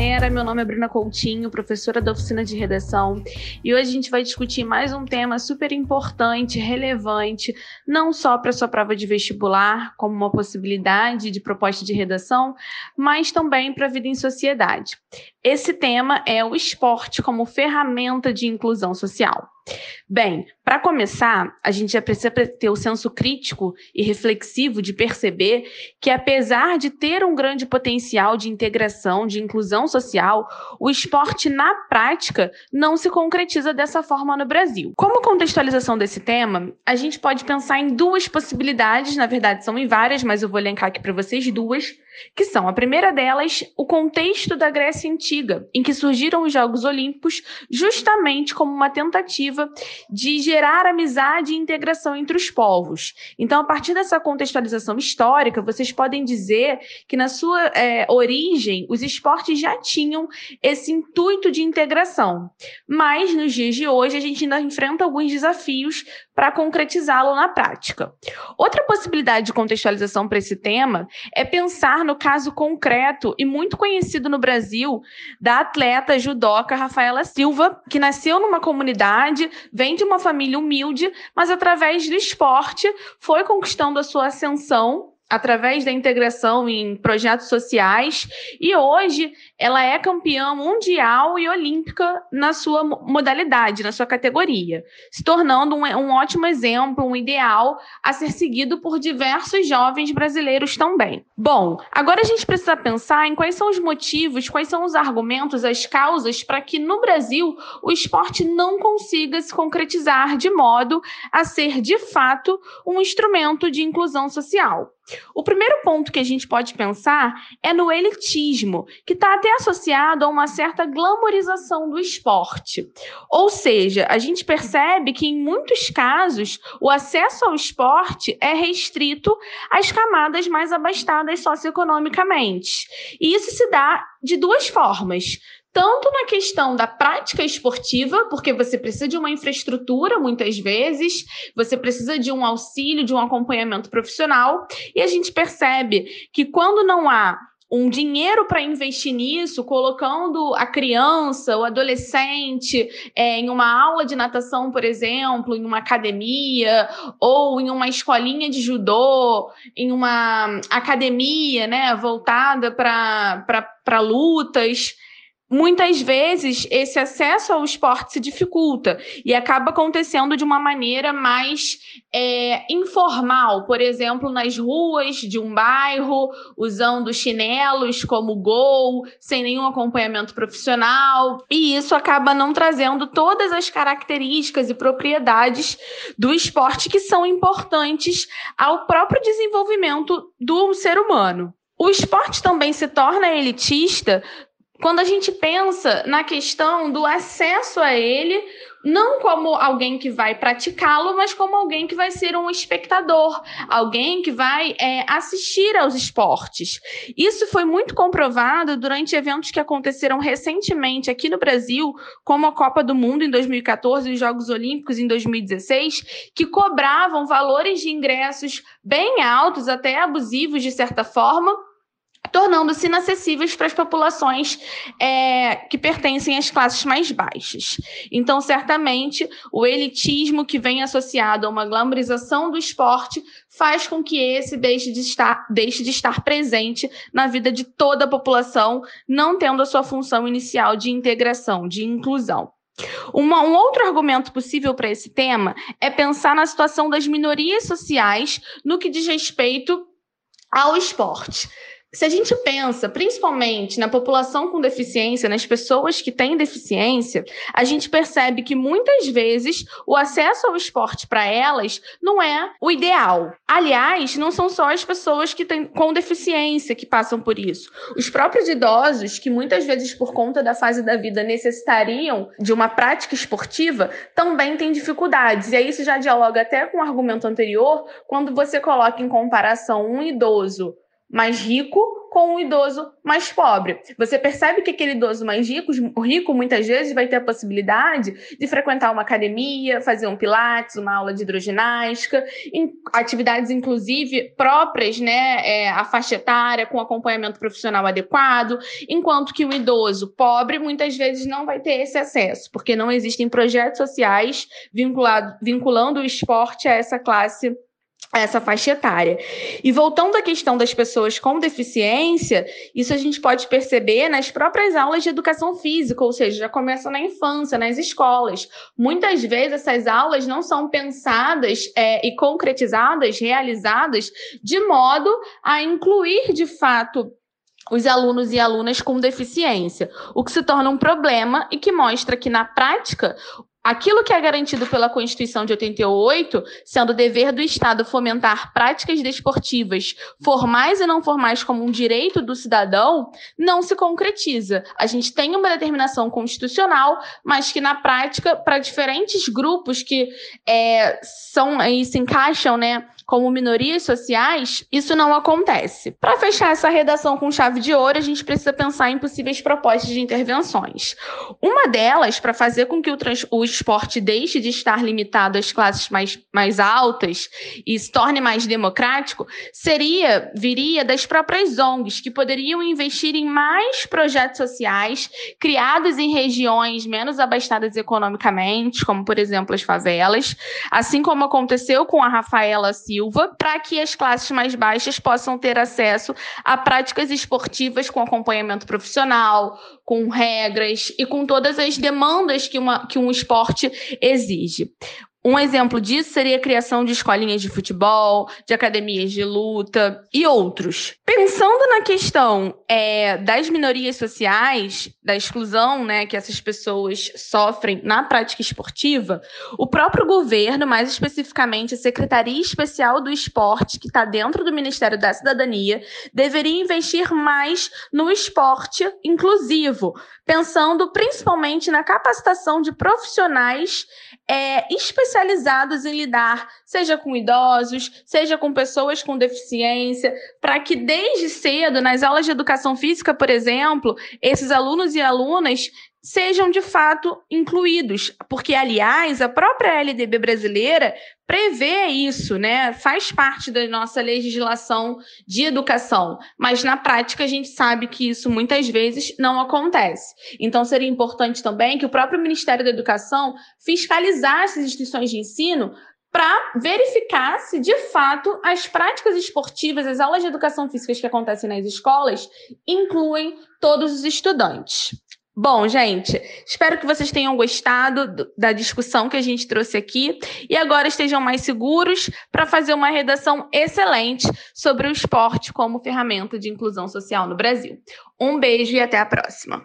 galera, meu nome é Bruna Coutinho, professora da oficina de redação, e hoje a gente vai discutir mais um tema super importante, relevante, não só para sua prova de vestibular, como uma possibilidade de proposta de redação, mas também para a vida em sociedade. Esse tema é o esporte como ferramenta de inclusão social. Bem, para começar, a gente já precisa ter o senso crítico e reflexivo de perceber que, apesar de ter um grande potencial de integração, de inclusão social, o esporte, na prática, não se concretiza dessa forma no Brasil. Como contextualização desse tema, a gente pode pensar em duas possibilidades, na verdade são em várias, mas eu vou elencar aqui para vocês duas, que são a primeira delas, o contexto da Grécia Antiga, em que surgiram os Jogos Olímpicos justamente como uma tentativa de gerar amizade e integração entre os povos. Então, a partir dessa contextualização histórica, vocês podem dizer que na sua é, origem os esportes já tinham esse intuito de integração, mas nos dias de hoje a gente ainda enfrenta alguns desafios para concretizá-lo na prática. Outra possibilidade de contextualização para esse tema é pensar no caso concreto e muito conhecido no Brasil da atleta judoca Rafaela Silva, que nasceu numa comunidade, vem de uma família humilde, mas através do esporte foi conquistando a sua ascensão através da integração em projetos sociais e hoje ela é campeã mundial e olímpica na sua modalidade, na sua categoria, se tornando um, um ótimo exemplo, um ideal a ser seguido por diversos jovens brasileiros também. Bom, agora a gente precisa pensar em quais são os motivos, quais são os argumentos, as causas para que no Brasil o esporte não consiga se concretizar de modo a ser de fato um instrumento de inclusão social. O primeiro ponto que a gente pode pensar é no elitismo, que está até associado a uma certa glamorização do esporte. Ou seja, a gente percebe que em muitos casos o acesso ao esporte é restrito às camadas mais abastadas socioeconomicamente. E isso se dá de duas formas tanto na questão da prática esportiva, porque você precisa de uma infraestrutura muitas vezes, você precisa de um auxílio, de um acompanhamento profissional, e a gente percebe que quando não há um dinheiro para investir nisso, colocando a criança, o adolescente é, em uma aula de natação, por exemplo, em uma academia, ou em uma escolinha de judô, em uma academia né, voltada para lutas muitas vezes esse acesso ao esporte se dificulta e acaba acontecendo de uma maneira mais é, informal, por exemplo, nas ruas de um bairro, usando chinelos como gol, sem nenhum acompanhamento profissional, e isso acaba não trazendo todas as características e propriedades do esporte que são importantes ao próprio desenvolvimento do ser humano. O esporte também se torna elitista quando a gente pensa na questão do acesso a ele, não como alguém que vai praticá-lo, mas como alguém que vai ser um espectador, alguém que vai é, assistir aos esportes. Isso foi muito comprovado durante eventos que aconteceram recentemente aqui no Brasil, como a Copa do Mundo em 2014 e os Jogos Olímpicos em 2016, que cobravam valores de ingressos bem altos, até abusivos de certa forma tornando-se inacessíveis para as populações é, que pertencem às classes mais baixas. Então, certamente, o elitismo que vem associado a uma glamorização do esporte faz com que esse deixe de estar, deixe de estar presente na vida de toda a população, não tendo a sua função inicial de integração, de inclusão. Uma, um outro argumento possível para esse tema é pensar na situação das minorias sociais no que diz respeito ao esporte se a gente pensa principalmente na população com deficiência, nas pessoas que têm deficiência, a gente percebe que muitas vezes o acesso ao esporte para elas não é o ideal. Aliás, não são só as pessoas que têm com deficiência que passam por isso. Os próprios idosos, que muitas vezes por conta da fase da vida necessitariam de uma prática esportiva, também têm dificuldades. E aí isso já dialoga até com o argumento anterior, quando você coloca em comparação um idoso mais rico com um idoso mais pobre. Você percebe que aquele idoso mais rico, rico muitas vezes vai ter a possibilidade de frequentar uma academia, fazer um pilates, uma aula de hidroginástica, atividades inclusive próprias, né, é, a faixa etária com acompanhamento profissional adequado, enquanto que o idoso pobre muitas vezes não vai ter esse acesso, porque não existem projetos sociais vinculado, vinculando o esporte a essa classe essa faixa etária. E voltando à questão das pessoas com deficiência, isso a gente pode perceber nas próprias aulas de educação física, ou seja, já começa na infância, nas escolas. Muitas vezes essas aulas não são pensadas é, e concretizadas, realizadas, de modo a incluir de fato os alunos e alunas com deficiência, o que se torna um problema e que mostra que, na prática, Aquilo que é garantido pela Constituição de 88, sendo dever do Estado fomentar práticas desportivas formais e não formais como um direito do cidadão, não se concretiza. A gente tem uma determinação constitucional, mas que na prática, para diferentes grupos que é, são e se encaixam, né, como minorias sociais, isso não acontece. Para fechar essa redação com chave de ouro, a gente precisa pensar em possíveis propostas de intervenções. Uma delas, para fazer com que o, o esporte deixe de estar limitado às classes mais, mais altas e se torne mais democrático, seria, viria das próprias ONGs, que poderiam investir em mais projetos sociais criados em regiões menos abastadas economicamente, como, por exemplo, as favelas, assim como aconteceu com a Rafaela Silva para que as classes mais baixas possam ter acesso a práticas esportivas com acompanhamento profissional, com regras e com todas as demandas que, uma, que um esporte exige. Um exemplo disso seria a criação de escolinhas de futebol, de academias de luta e outros. Pensando na questão é, das minorias sociais, da exclusão né, que essas pessoas sofrem na prática esportiva, o próprio governo, mais especificamente a Secretaria Especial do Esporte, que está dentro do Ministério da Cidadania, deveria investir mais no esporte inclusivo, pensando principalmente na capacitação de profissionais é, especializados em lidar, seja com idosos, seja com pessoas com deficiência, para que desde cedo, nas aulas de educação física, por exemplo, esses alunos e alunas sejam de fato incluídos, porque aliás a própria LDB brasileira prevê isso, né? Faz parte da nossa legislação de educação, mas na prática a gente sabe que isso muitas vezes não acontece. Então seria importante também que o próprio Ministério da Educação fiscalizasse as instituições de ensino para verificar se de fato as práticas esportivas, as aulas de educação física que acontecem nas escolas incluem todos os estudantes. Bom, gente, espero que vocês tenham gostado da discussão que a gente trouxe aqui e agora estejam mais seguros para fazer uma redação excelente sobre o esporte como ferramenta de inclusão social no Brasil. Um beijo e até a próxima.